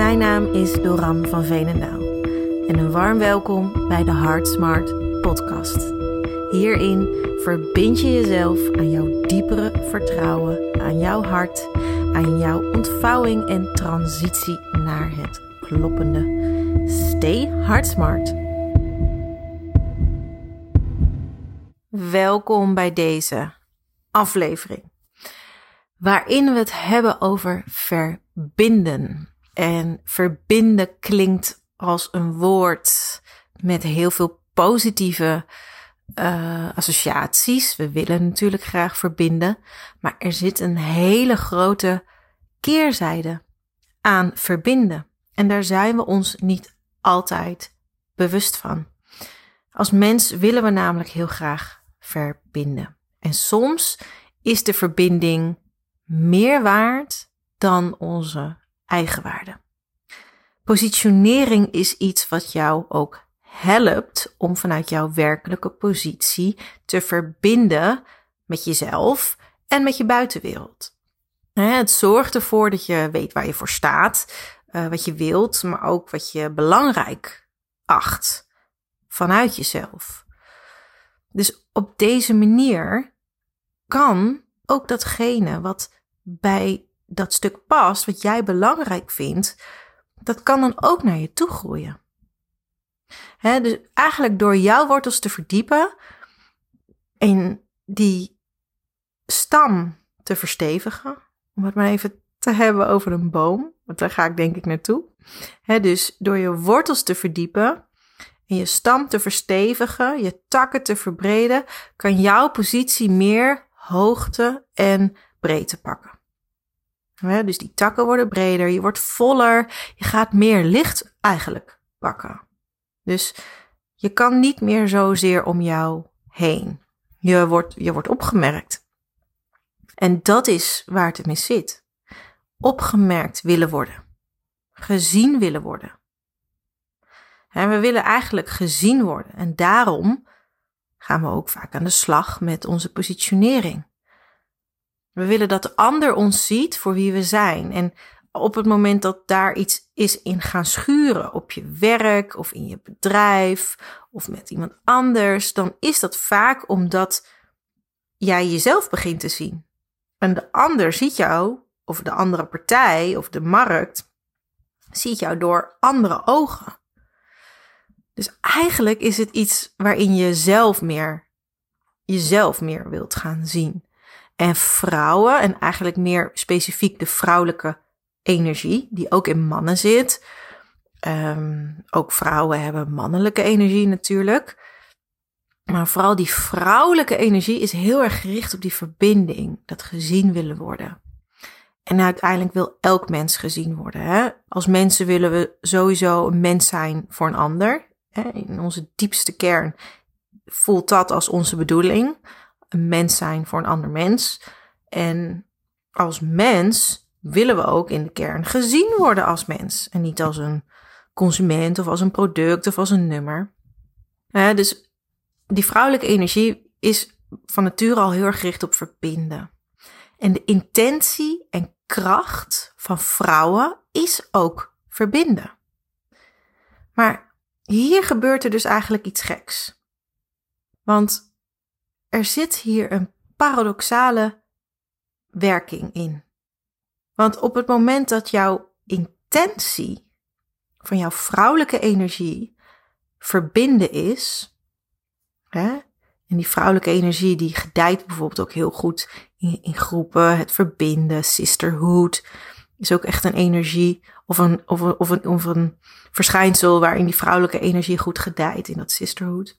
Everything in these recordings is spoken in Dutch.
Mijn naam is Doran van Veenendaal en een warm welkom bij de Heart Smart podcast. Hierin verbind je jezelf aan jouw diepere vertrouwen, aan jouw hart, aan jouw ontvouwing en transitie naar het kloppende. Stay Heart Smart. Welkom bij deze aflevering waarin we het hebben over verbinden. En verbinden klinkt als een woord met heel veel positieve uh, associaties. We willen natuurlijk graag verbinden, maar er zit een hele grote keerzijde aan verbinden. En daar zijn we ons niet altijd bewust van. Als mens willen we namelijk heel graag verbinden. En soms is de verbinding meer waard dan onze eigenwaarde. Positionering is iets wat jou ook helpt om vanuit jouw werkelijke positie te verbinden met jezelf en met je buitenwereld. Het zorgt ervoor dat je weet waar je voor staat, eh, wat je wilt, maar ook wat je belangrijk acht vanuit jezelf. Dus op deze manier kan ook datgene wat bij dat stuk past, wat jij belangrijk vindt, dat kan dan ook naar je toe groeien. dus eigenlijk door jouw wortels te verdiepen en die stam te verstevigen, om het maar even te hebben over een boom, want daar ga ik denk ik naartoe. dus door je wortels te verdiepen en je stam te verstevigen, je takken te verbreden, kan jouw positie meer hoogte en breedte pakken dus die takken worden breder, je wordt voller, je gaat meer licht eigenlijk pakken. Dus je kan niet meer zozeer om jou heen. Je wordt, je wordt opgemerkt. En dat is waar het mis zit. Opgemerkt willen worden. Gezien willen worden. En we willen eigenlijk gezien worden. En daarom gaan we ook vaak aan de slag met onze positionering. We willen dat de ander ons ziet voor wie we zijn. En op het moment dat daar iets is in gaan schuren op je werk of in je bedrijf of met iemand anders, dan is dat vaak omdat jij jezelf begint te zien. En de ander ziet jou, of de andere partij of de markt, ziet jou door andere ogen. Dus eigenlijk is het iets waarin je zelf meer, jezelf meer wilt gaan zien. En vrouwen, en eigenlijk meer specifiek de vrouwelijke energie, die ook in mannen zit. Um, ook vrouwen hebben mannelijke energie natuurlijk. Maar vooral die vrouwelijke energie is heel erg gericht op die verbinding, dat gezien willen worden. En uiteindelijk wil elk mens gezien worden. Hè? Als mensen willen we sowieso een mens zijn voor een ander. Hè? In onze diepste kern voelt dat als onze bedoeling een mens zijn voor een ander mens. En als mens willen we ook in de kern gezien worden als mens. En niet als een consument of als een product of als een nummer. dus die vrouwelijke energie is van nature al heel erg gericht op verbinden. En de intentie en kracht van vrouwen is ook verbinden. Maar hier gebeurt er dus eigenlijk iets geks. Want er zit hier een paradoxale werking in. Want op het moment dat jouw intentie van jouw vrouwelijke energie verbinden is, hè, en die vrouwelijke energie die gedijt bijvoorbeeld ook heel goed in, in groepen, het verbinden, sisterhood, is ook echt een energie of een, of een, of een, of een verschijnsel waarin die vrouwelijke energie goed gedijt in dat sisterhood.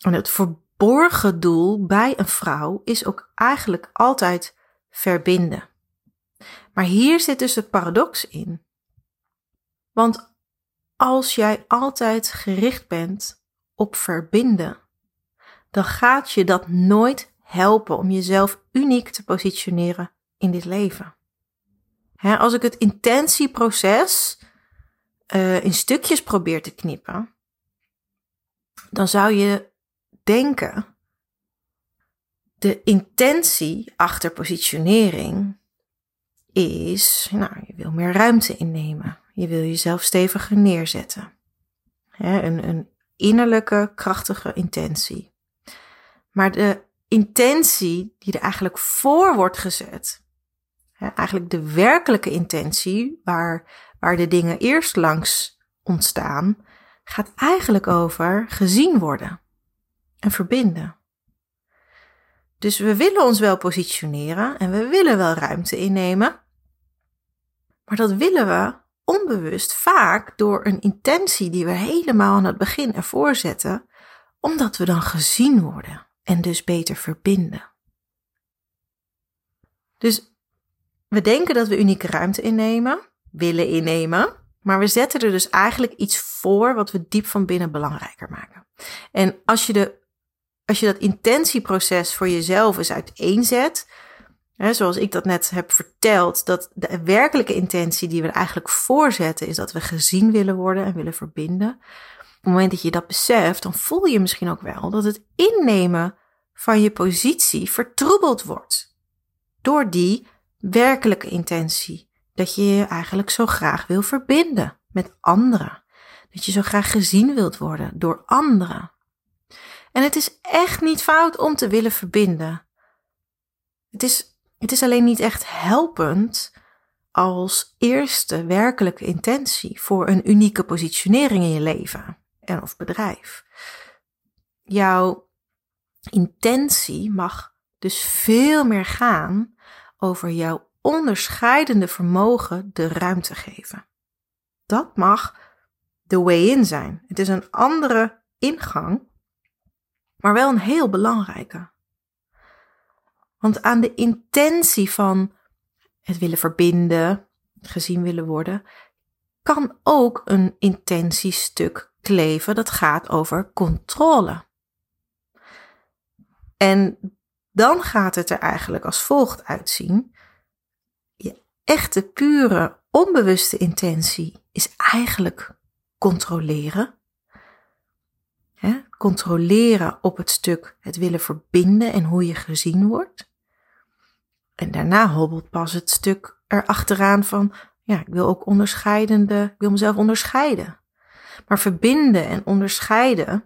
En het verborgen doel bij een vrouw is ook eigenlijk altijd verbinden. Maar hier zit dus het paradox in. Want als jij altijd gericht bent op verbinden, dan gaat je dat nooit helpen om jezelf uniek te positioneren in dit leven. als ik het intentieproces uh, in stukjes probeer te knippen, dan zou je denken. De intentie achter positionering is, nou, je wil meer ruimte innemen. Je wil jezelf steviger neerzetten. een, een innerlijke, krachtige intentie. Maar de intentie die er eigenlijk voor wordt gezet, eigenlijk de werkelijke intentie, waar, waar de dingen eerst langs ontstaan, gaat eigenlijk over gezien worden en verbinden. Dus we willen ons wel positioneren en we willen wel ruimte innemen, maar dat willen we onbewust vaak door een intentie die we helemaal aan het begin ervoor zetten, omdat we dan gezien worden en dus beter verbinden. Dus we denken dat we unieke ruimte innemen, willen innemen, maar we zetten er dus eigenlijk iets voor wat we diep van binnen belangrijker maken. En als je, de, als je dat intentieproces voor jezelf eens uiteenzet, hè, zoals ik dat net heb verteld, dat de werkelijke intentie die we er eigenlijk voorzetten is dat we gezien willen worden en willen verbinden. Op het moment dat je dat beseft, dan voel je misschien ook wel dat het innemen van je positie vertroebeld wordt door die werkelijke intentie. Dat je je eigenlijk zo graag wil verbinden met anderen. Dat je zo graag gezien wilt worden door anderen. En het is echt niet fout om te willen verbinden. Het is, het is alleen niet echt helpend als eerste werkelijke intentie voor een unieke positionering in je leven en of bedrijf. Jouw intentie mag dus veel meer gaan over jouw onderscheidende vermogen de ruimte geven. Dat mag de way in zijn. Het is een andere ingang, maar wel een heel belangrijke. Want aan de intentie van het willen verbinden, gezien willen worden, kan ook een intentiestuk kleven dat gaat over controle. En dan gaat het er eigenlijk als volgt uitzien. Je echte, pure, onbewuste intentie is eigenlijk controleren. Controleren op het stuk het willen verbinden en hoe je gezien wordt. En daarna hobbelt pas het stuk erachteraan van, ja, ik wil ook onderscheidende, ik wil mezelf onderscheiden. Maar verbinden en onderscheiden,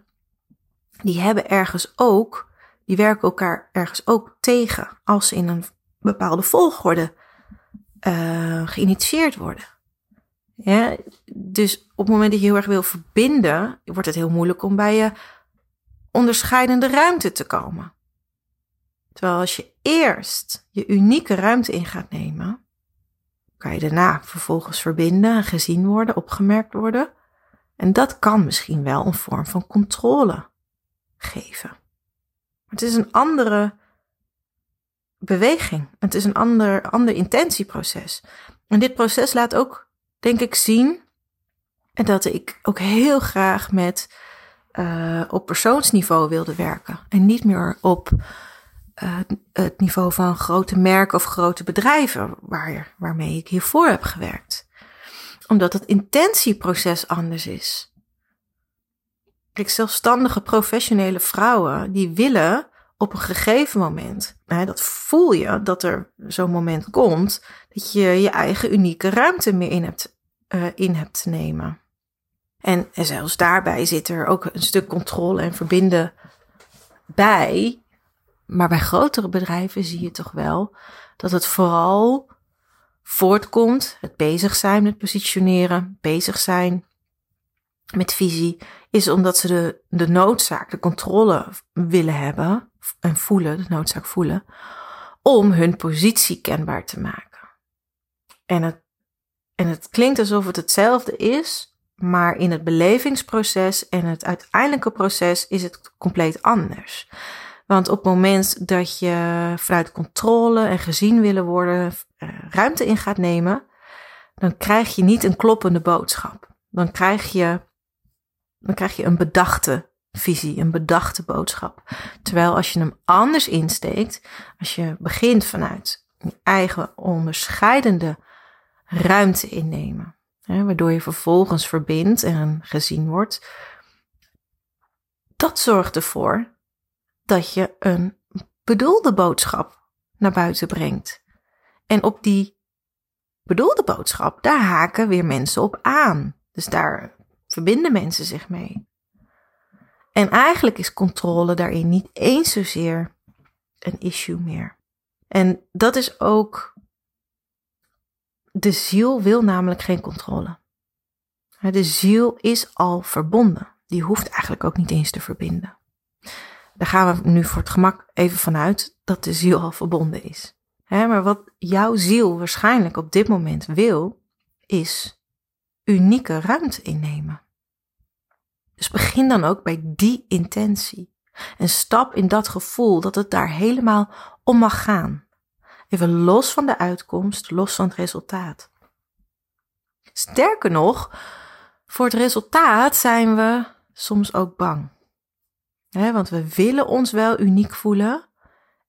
die hebben ergens ook die werken elkaar ergens ook tegen als ze in een bepaalde volgorde uh, geïnitieerd worden. Ja, dus op het moment dat je heel erg wil verbinden, wordt het heel moeilijk om bij je onderscheidende ruimte te komen. Terwijl als je eerst je unieke ruimte in gaat nemen, kan je daarna vervolgens verbinden en gezien worden, opgemerkt worden. En dat kan misschien wel een vorm van controle geven. Het is een andere beweging. Het is een ander, ander intentieproces. En dit proces laat ook, denk ik, zien dat ik ook heel graag met uh, op persoonsniveau wilde werken. En niet meer op uh, het niveau van grote merken of grote bedrijven waar, waarmee ik hiervoor heb gewerkt. Omdat het intentieproces anders is. Kijk, zelfstandige professionele vrouwen die willen op een gegeven moment, dat voel je dat er zo'n moment komt, dat je je eigen unieke ruimte meer in hebt, uh, in hebt te nemen. En, en zelfs daarbij zit er ook een stuk controle en verbinden bij. Maar bij grotere bedrijven zie je toch wel dat het vooral voortkomt, het bezig zijn met positioneren, bezig zijn met visie, is omdat ze de, de noodzaak, de controle willen hebben en voelen, de noodzaak voelen, om hun positie kenbaar te maken. En het, en het klinkt alsof het hetzelfde is, maar in het belevingsproces en het uiteindelijke proces is het compleet anders. Want op het moment dat je vanuit controle en gezien willen worden eh, ruimte in gaat nemen, dan krijg je niet een kloppende boodschap. Dan krijg je dan krijg je een bedachte visie, een bedachte boodschap. Terwijl als je hem anders insteekt, als je begint vanuit je eigen onderscheidende ruimte innemen, hè, waardoor je vervolgens verbindt en gezien wordt, dat zorgt ervoor dat je een bedoelde boodschap naar buiten brengt. En op die bedoelde boodschap, daar haken weer mensen op aan. Dus daar verbinden mensen zich mee. En eigenlijk is controle daarin niet eens zozeer een issue meer. En dat is ook. De ziel wil namelijk geen controle. De ziel is al verbonden. Die hoeft eigenlijk ook niet eens te verbinden. Daar gaan we nu voor het gemak even vanuit dat de ziel al verbonden is. Maar wat jouw ziel waarschijnlijk op dit moment wil, is unieke ruimte innemen. Dus begin dan ook bij die intentie. En stap in dat gevoel dat het daar helemaal om mag gaan. Even los van de uitkomst, los van het resultaat. Sterker nog, voor het resultaat zijn we soms ook bang. want we willen ons wel uniek voelen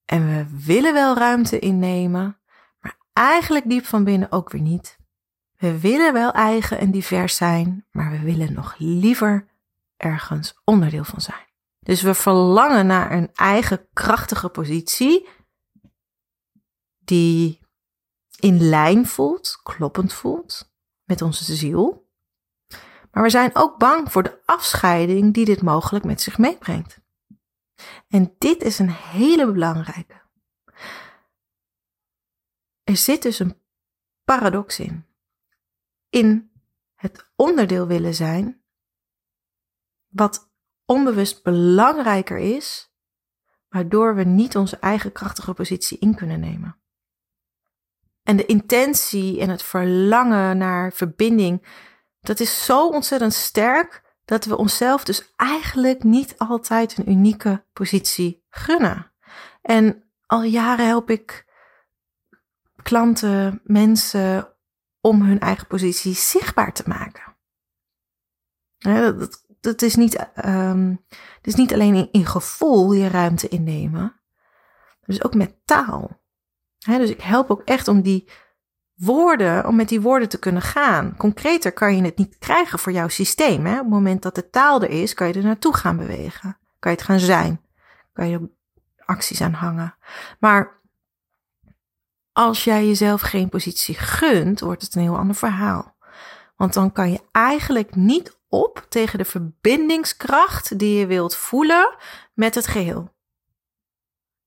en we willen wel ruimte innemen, maar eigenlijk diep van binnen ook weer niet. We willen wel eigen en divers zijn, maar we willen nog liever ergens onderdeel van zijn. Dus we verlangen naar een eigen krachtige positie die in lijn voelt, kloppend voelt met onze ziel. Maar we zijn ook bang voor de afscheiding die dit mogelijk met zich meebrengt. En dit is een hele belangrijke. Er zit dus een paradox in. In het onderdeel willen zijn, wat onbewust belangrijker is, waardoor we niet onze eigen krachtige positie in kunnen nemen. En de intentie en het verlangen naar verbinding, dat is zo ontzettend sterk dat we onszelf dus eigenlijk niet altijd een unieke positie gunnen. En al jaren help ik klanten, mensen om hun eigen positie zichtbaar te maken. dat, dat, is, niet, um, het is niet alleen in, gevoel je ruimte innemen, dus ook met taal. dus ik help ook echt om die woorden, om met die woorden te kunnen gaan. Concreter kan je het niet krijgen voor jouw systeem. Op het moment dat de taal er is, kan je er naartoe gaan bewegen. Kan je het gaan zijn. Kan je acties aan hangen. Maar als jij jezelf geen positie gunt, wordt het een heel ander verhaal. Want dan kan je eigenlijk niet op tegen de verbindingskracht die je wilt voelen met het geheel.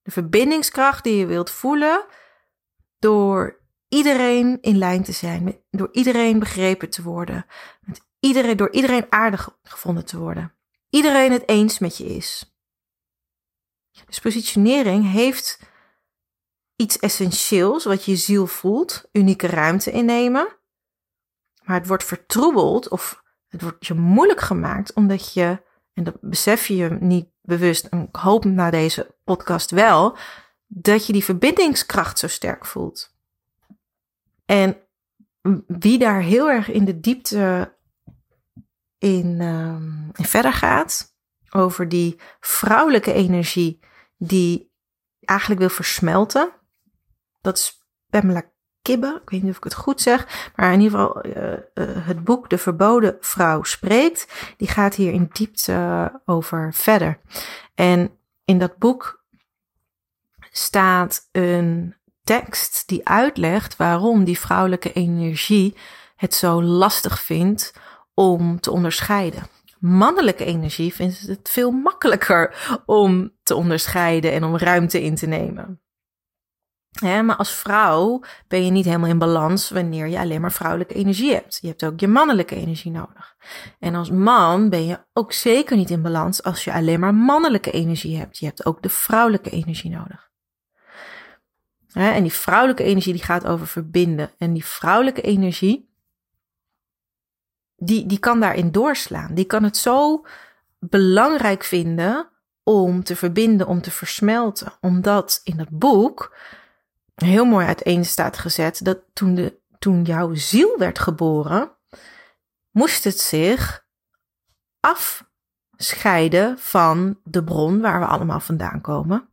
De verbindingskracht die je wilt voelen door iedereen in lijn te zijn, door iedereen begrepen te worden, met iedereen, door iedereen aardig gevonden te worden. Iedereen het eens met je is. Dus positionering heeft iets essentieels wat je ziel voelt, unieke ruimte innemen. Maar het wordt vertroebeld of het wordt je moeilijk gemaakt omdat je, en dat besef je niet bewust, en ik hoop na deze podcast wel, dat je die verbindingskracht zo sterk voelt. En wie daar heel erg in de diepte in, um, in verder gaat, over die vrouwelijke energie die eigenlijk wil versmelten. Dat is Pamela Kibbe, ik weet niet of ik het goed zeg, maar in ieder geval uh, uh, het boek De Verboden Vrouw spreekt, die gaat hier in diepte over verder. En in dat boek staat een tekst die uitlegt waarom die vrouwelijke energie het zo lastig vindt om te onderscheiden. Mannelijke energie vindt het veel makkelijker om te onderscheiden en om ruimte in te nemen. Maar als vrouw ben je niet helemaal in balans wanneer je alleen maar vrouwelijke energie hebt. Je hebt ook je mannelijke energie nodig. En als man ben je ook zeker niet in balans als je alleen maar mannelijke energie hebt. Je hebt ook de vrouwelijke energie nodig. En die vrouwelijke energie die gaat over verbinden. En die vrouwelijke energie, die, die kan daarin doorslaan. Die kan het zo belangrijk vinden om te verbinden, om te versmelten. Omdat in het boek heel mooi uiteen staat gezet dat toen, de, toen jouw ziel werd geboren, moest het zich afscheiden van de bron waar we allemaal vandaan komen.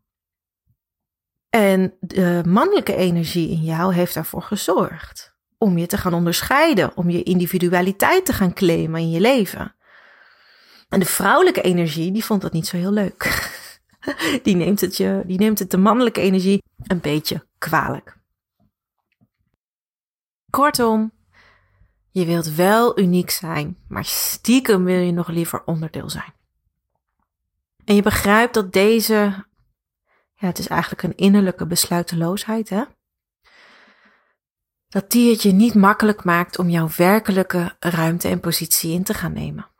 En de mannelijke energie in jou heeft daarvoor gezorgd om je te gaan onderscheiden, om je individualiteit te gaan claimen in je leven. En de vrouwelijke energie, die vond dat niet zo heel leuk. Die neemt het, je, die neemt het de mannelijke energie een beetje kwalijk. Kortom, je wilt wel uniek zijn, maar stiekem wil je nog liever onderdeel zijn. En je begrijpt dat deze, ja, het is eigenlijk een innerlijke besluiteloosheid, hè? Dat die het je niet makkelijk maakt om jouw werkelijke ruimte en positie in te gaan nemen.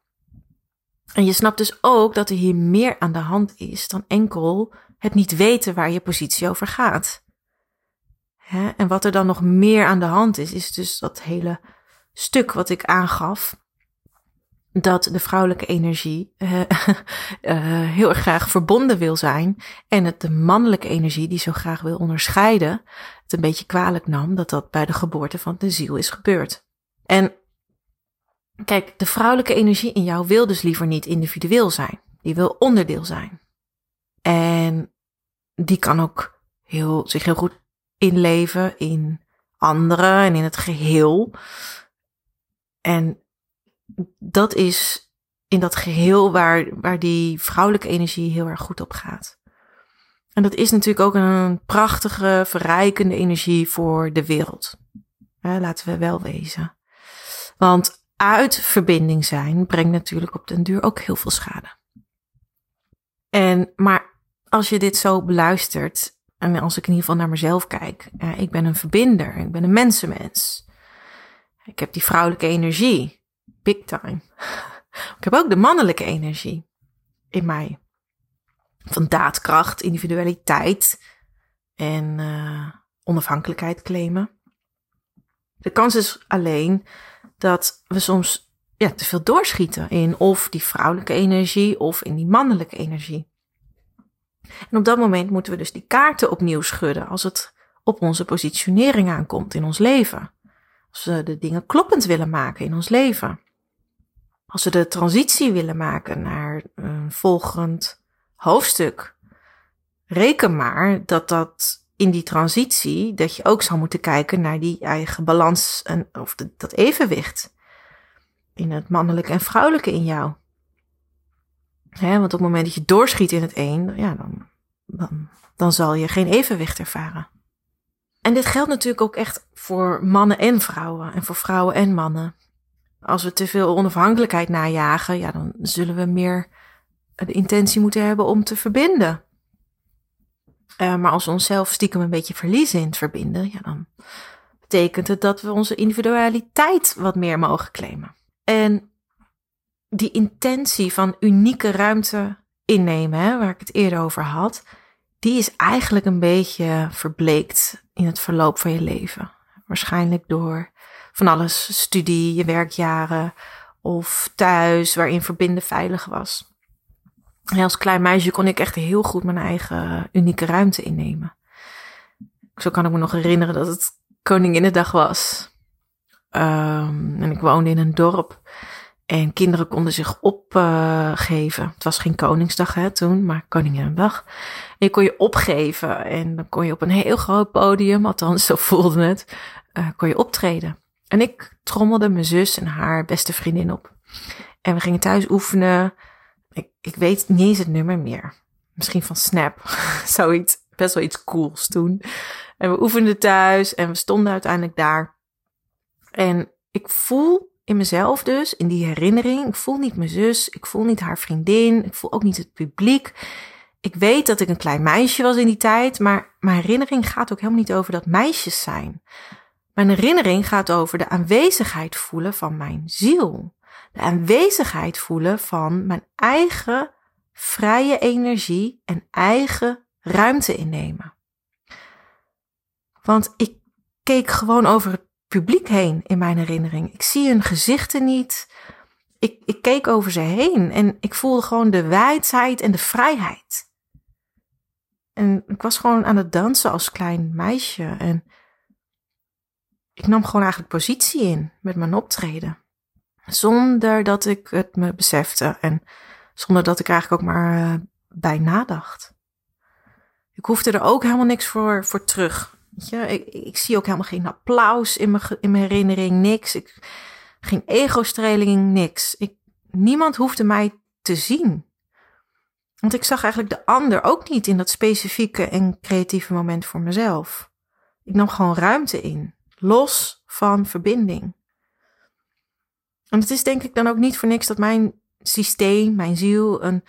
En je snapt dus ook dat er hier meer aan de hand is dan enkel het niet weten waar je positie over gaat. En wat er dan nog meer aan de hand is, is dus dat hele stuk wat ik aangaf. Dat de vrouwelijke energie uh, uh, heel erg graag verbonden wil zijn. En het de mannelijke energie, die zo graag wil onderscheiden, het een beetje kwalijk nam dat dat bij de geboorte van de ziel is gebeurd. En kijk, de vrouwelijke energie in jou wil dus liever niet individueel zijn. Die wil onderdeel zijn. En die kan ook heel, zich heel goed inleven in anderen en in het geheel. En dat is in dat geheel waar, waar die vrouwelijke energie heel erg goed op gaat. En dat is natuurlijk ook een prachtige, verrijkende energie voor de wereld. laten we wel wezen. Want uit verbinding zijn brengt natuurlijk op den duur ook heel veel schade. En, maar als je dit zo beluistert, en als ik in ieder geval naar mezelf kijk, ik ben een verbinder, ik ben een mensenmens. Ik heb die vrouwelijke energie. Big time. Ik heb ook de mannelijke energie in mij. Van daadkracht, individualiteit en uh, onafhankelijkheid claimen. De kans is alleen dat we soms ja, te veel doorschieten in of die vrouwelijke energie of in die mannelijke energie. En op dat moment moeten we dus die kaarten opnieuw schudden als het op onze positionering aankomt in ons leven. Als we de dingen kloppend willen maken in ons leven. Als we de transitie willen maken naar een volgend hoofdstuk. Reken maar dat dat in die transitie, dat je ook zou moeten kijken naar die eigen balans en, of dat evenwicht. In het mannelijke en vrouwelijke in jou. Want op het moment dat je doorschiet in het een, ja, dan, dan, dan zal je geen evenwicht ervaren. En dit geldt natuurlijk ook echt voor mannen en vrouwen en voor vrouwen en mannen. Als we te veel onafhankelijkheid najagen, ja, dan zullen we meer de intentie moeten hebben om te verbinden. Uh, maar als we onszelf stiekem een beetje verliezen in het verbinden, ja, dan betekent het dat we onze individualiteit wat meer mogen claimen. En die intentie van unieke ruimte innemen, hè, waar ik het eerder over had, die is eigenlijk een beetje verbleekt in het verloop van je leven. Waarschijnlijk door van alles, studie, je werkjaren of thuis, waarin verbinden veilig was. En als klein meisje kon ik echt heel goed mijn eigen unieke ruimte innemen. Zo kan ik me nog herinneren dat het Koninginnedag was. Um, en ik woonde in een dorp. En kinderen konden zich opgeven. het was geen Koningsdag hè, toen, maar Koninginnedag. En je kon je opgeven. En dan kon je op een heel groot podium, althans zo voelde het, uh, kon je optreden. En ik trommelde mijn zus en haar beste vriendin op. En we gingen thuis oefenen. Ik, ik weet niet eens het nummer meer. Misschien van Snap. Zoiets. Best wel iets cools toen. En we oefenden thuis en we stonden uiteindelijk daar. En ik voel in mezelf dus, in die herinnering, ik voel niet mijn zus, ik voel niet haar vriendin, ik voel ook niet het publiek. Ik weet dat ik een klein meisje was in die tijd, maar mijn herinnering gaat ook helemaal niet over dat meisjes zijn. Mijn herinnering gaat over de aanwezigheid voelen van mijn ziel. De aanwezigheid voelen van mijn eigen vrije energie en eigen ruimte innemen. Want ik keek gewoon over het publiek heen in mijn herinnering. Ik zie hun gezichten niet. Ik, ik keek over ze heen en ik voelde gewoon de wijdheid en de vrijheid. En ik was gewoon aan het dansen als klein meisje. En ik nam gewoon eigenlijk positie in met mijn optreden. Zonder dat ik het me besefte en zonder dat ik eigenlijk ook maar uh, bij nadacht. Ik hoefde er ook helemaal niks voor, voor terug. Ik zie ook helemaal geen applaus in mijn, in mijn herinnering, niks. Ik, geen ego-streling, niks. Ik, niemand hoefde mij te zien. Want ik zag eigenlijk de ander ook niet in dat specifieke en creatieve moment voor mezelf. Ik nam gewoon ruimte in los van verbinding. En het is denk ik dan ook niet voor niks dat mijn systeem, mijn ziel, een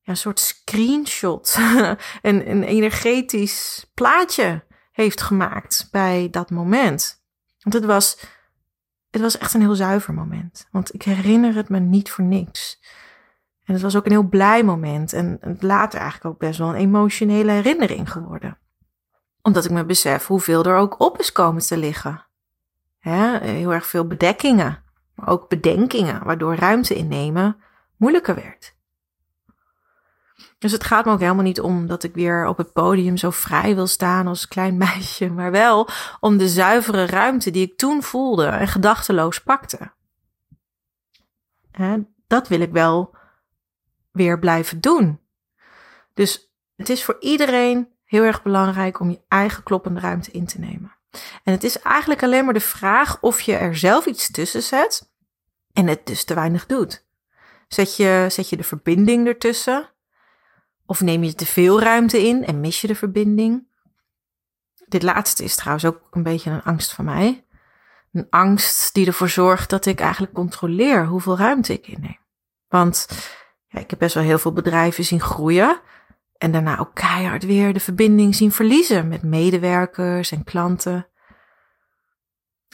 ja, soort screenshot, een, een energetisch plaatje heeft gemaakt bij dat moment. Want het was, het was echt een heel zuiver moment. Want ik herinner het me niet voor niks. En het was ook een heel blij moment. En later eigenlijk ook best wel een emotionele herinnering geworden. Omdat ik me besef hoeveel er ook op is komen te liggen. heel erg veel bedekkingen, maar ook bedenkingen, waardoor ruimte innemen moeilijker werd. Dus het gaat me ook helemaal niet om dat ik weer op het podium zo vrij wil staan als klein meisje, maar wel om de zuivere ruimte die ik toen voelde en gedachteloos pakte. dat wil ik wel weer blijven doen. Dus het is voor iedereen heel erg belangrijk om je eigen kloppende ruimte in te nemen. En het is eigenlijk alleen maar de vraag of je er zelf iets tussen zet en het dus te weinig doet. Zet je, zet je de verbinding ertussen? Of neem je te veel ruimte in en mis je de verbinding? Dit laatste is trouwens ook een beetje een angst van mij. Een angst die ervoor zorgt dat ik eigenlijk controleer hoeveel ruimte ik inneem. Want ja, ik heb best wel heel veel bedrijven zien groeien. En daarna ook keihard weer de verbinding zien verliezen met medewerkers en klanten.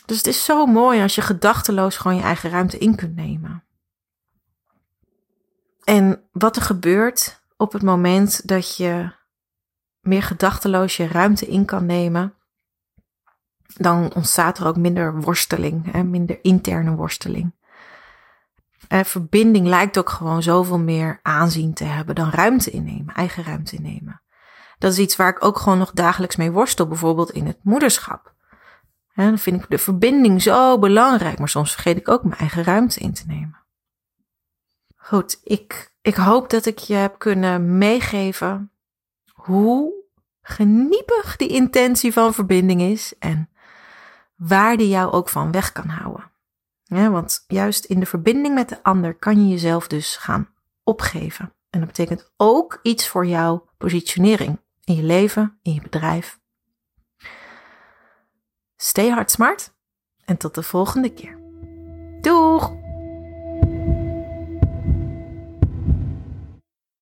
Dus het is zo mooi als je gedachteloos gewoon je eigen ruimte in kunt nemen. En wat er gebeurt op het moment dat je meer gedachteloos je ruimte in kan nemen, dan ontstaat er ook minder worsteling, hè, minder interne worsteling. En verbinding lijkt ook gewoon zoveel meer aanzien te hebben dan ruimte innemen, eigen ruimte innemen. Dat is iets waar ik ook gewoon nog dagelijks mee worstel, bijvoorbeeld in het moederschap. Dan vind ik de verbinding zo belangrijk, maar soms vergeet ik ook mijn eigen ruimte in te nemen. Goed, ik, ik hoop dat ik je heb kunnen meegeven hoe geniepig die intentie van verbinding is en waar die jou ook van weg kan houden. Ja, want juist in de verbinding met de ander kan je jezelf dus gaan opgeven. En dat betekent ook iets voor jouw positionering in je leven, in je bedrijf. Stay hard smart en tot de volgende keer. Doeg!